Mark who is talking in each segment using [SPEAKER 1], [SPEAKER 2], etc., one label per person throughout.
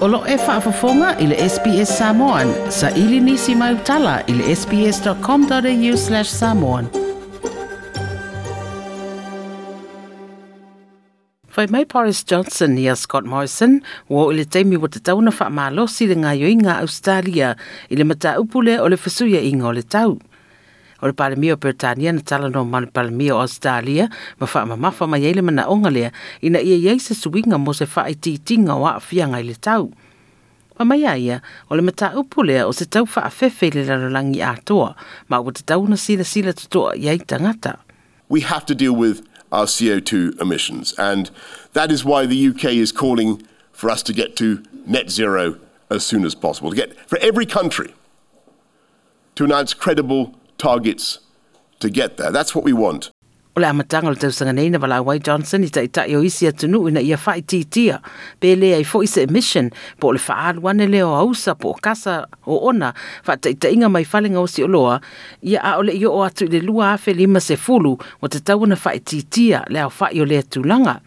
[SPEAKER 1] Olo e whaafafonga i le SBS Samoan. Sa ili nisi mai utala i le sbs.com.au slash samoan. Whai mai Boris Johnson ia Scott Morrison wo i le teimi wa te tauna wha malosi le ngā yoinga Australia i le mata upule o le fasuia i o le tau. O le palemia o Britania na tala no palemia o Australia ma mai lea ina ia se mo se o i le tau. Ma o le upulea o se tau le rarangi a toa, ma tau na.
[SPEAKER 2] We have to deal with our CO2 emissions. And that is why the UK is calling for us to get to net zero as soon as possible, to get for every country to announce credible targets to get there. That's what we want.
[SPEAKER 1] O le amatanga le tausanga nei na wala Wai Johnson i ta ita i o isi atunu ina ia whai titia. Pe lea i fo isa emission po le whaalu ane leo ausa po kasa o ona inga mai whalinga o si oloa ia a ole i o atu le lua afe lima se fulu o te tau na whai titia le whai o lea tūlanga.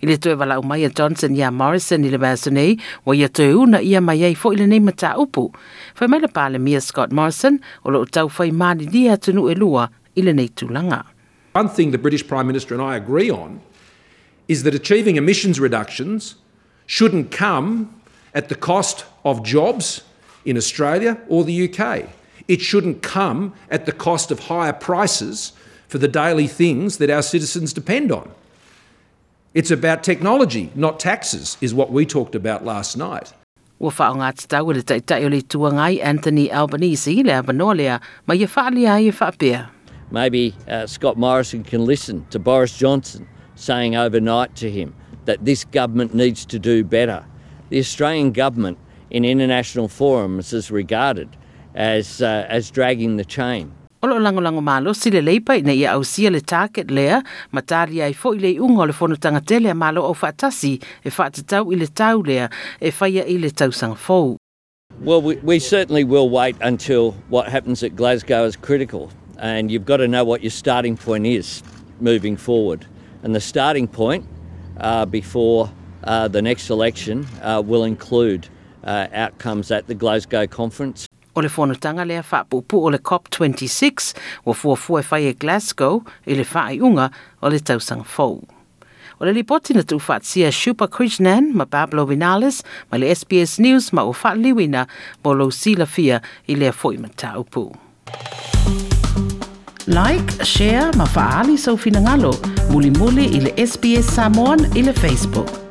[SPEAKER 1] I le toe wala umai a Johnson ia Morrison i le bāsa nei wa ia toe una ia mai ei fo i le nei mata upu. Whai mai le pāle Mia Scott Morrison o lo tau whai mani ni atunu e lua i le nei tūlanga.
[SPEAKER 3] One thing the British Prime Minister and I agree on is that achieving emissions reductions shouldn't come at the cost of jobs in Australia or the UK. It shouldn't come at the cost of higher prices for the daily things that our citizens depend on. It's about technology, not taxes, is what we talked about last night.
[SPEAKER 1] Ua wha o ngā tau le taitai o le tuangai Anthony Albanese le abanolea ma ia whaali ai e whaapea.
[SPEAKER 4] Maybe uh, Scott Morrison can listen to Boris Johnson saying overnight to him that this government needs to do better. The Australian government in international forums is regarded as, uh, as dragging the chain.
[SPEAKER 1] Olo lango lango malo si le ia au sia le lea, matari ai fo i le le fono tanga tele a malo o whaatasi e whaatatau i le tau lea e i le.
[SPEAKER 4] Well, we, we certainly will wait until what happens at Glasgow is critical. And you've got to know what your starting point is moving forward. And the starting point uh, before uh, the next election uh, will include uh, outcomes at the Glasgow conference.
[SPEAKER 1] O le whanutanga lea whaapupu o le COP26 o fuafua e whai e Glasgow i le whai unga o le tausanga fou. O le lipoti na tu whaatsia Shuba Krishnan ma Pablo Vinales ma le SBS News ma o whaaliwina mo lo sila fia i le foi ma taupu. Like, share, ma faali sau finangalo, muli muli i le SBS Samoan i le Facebook.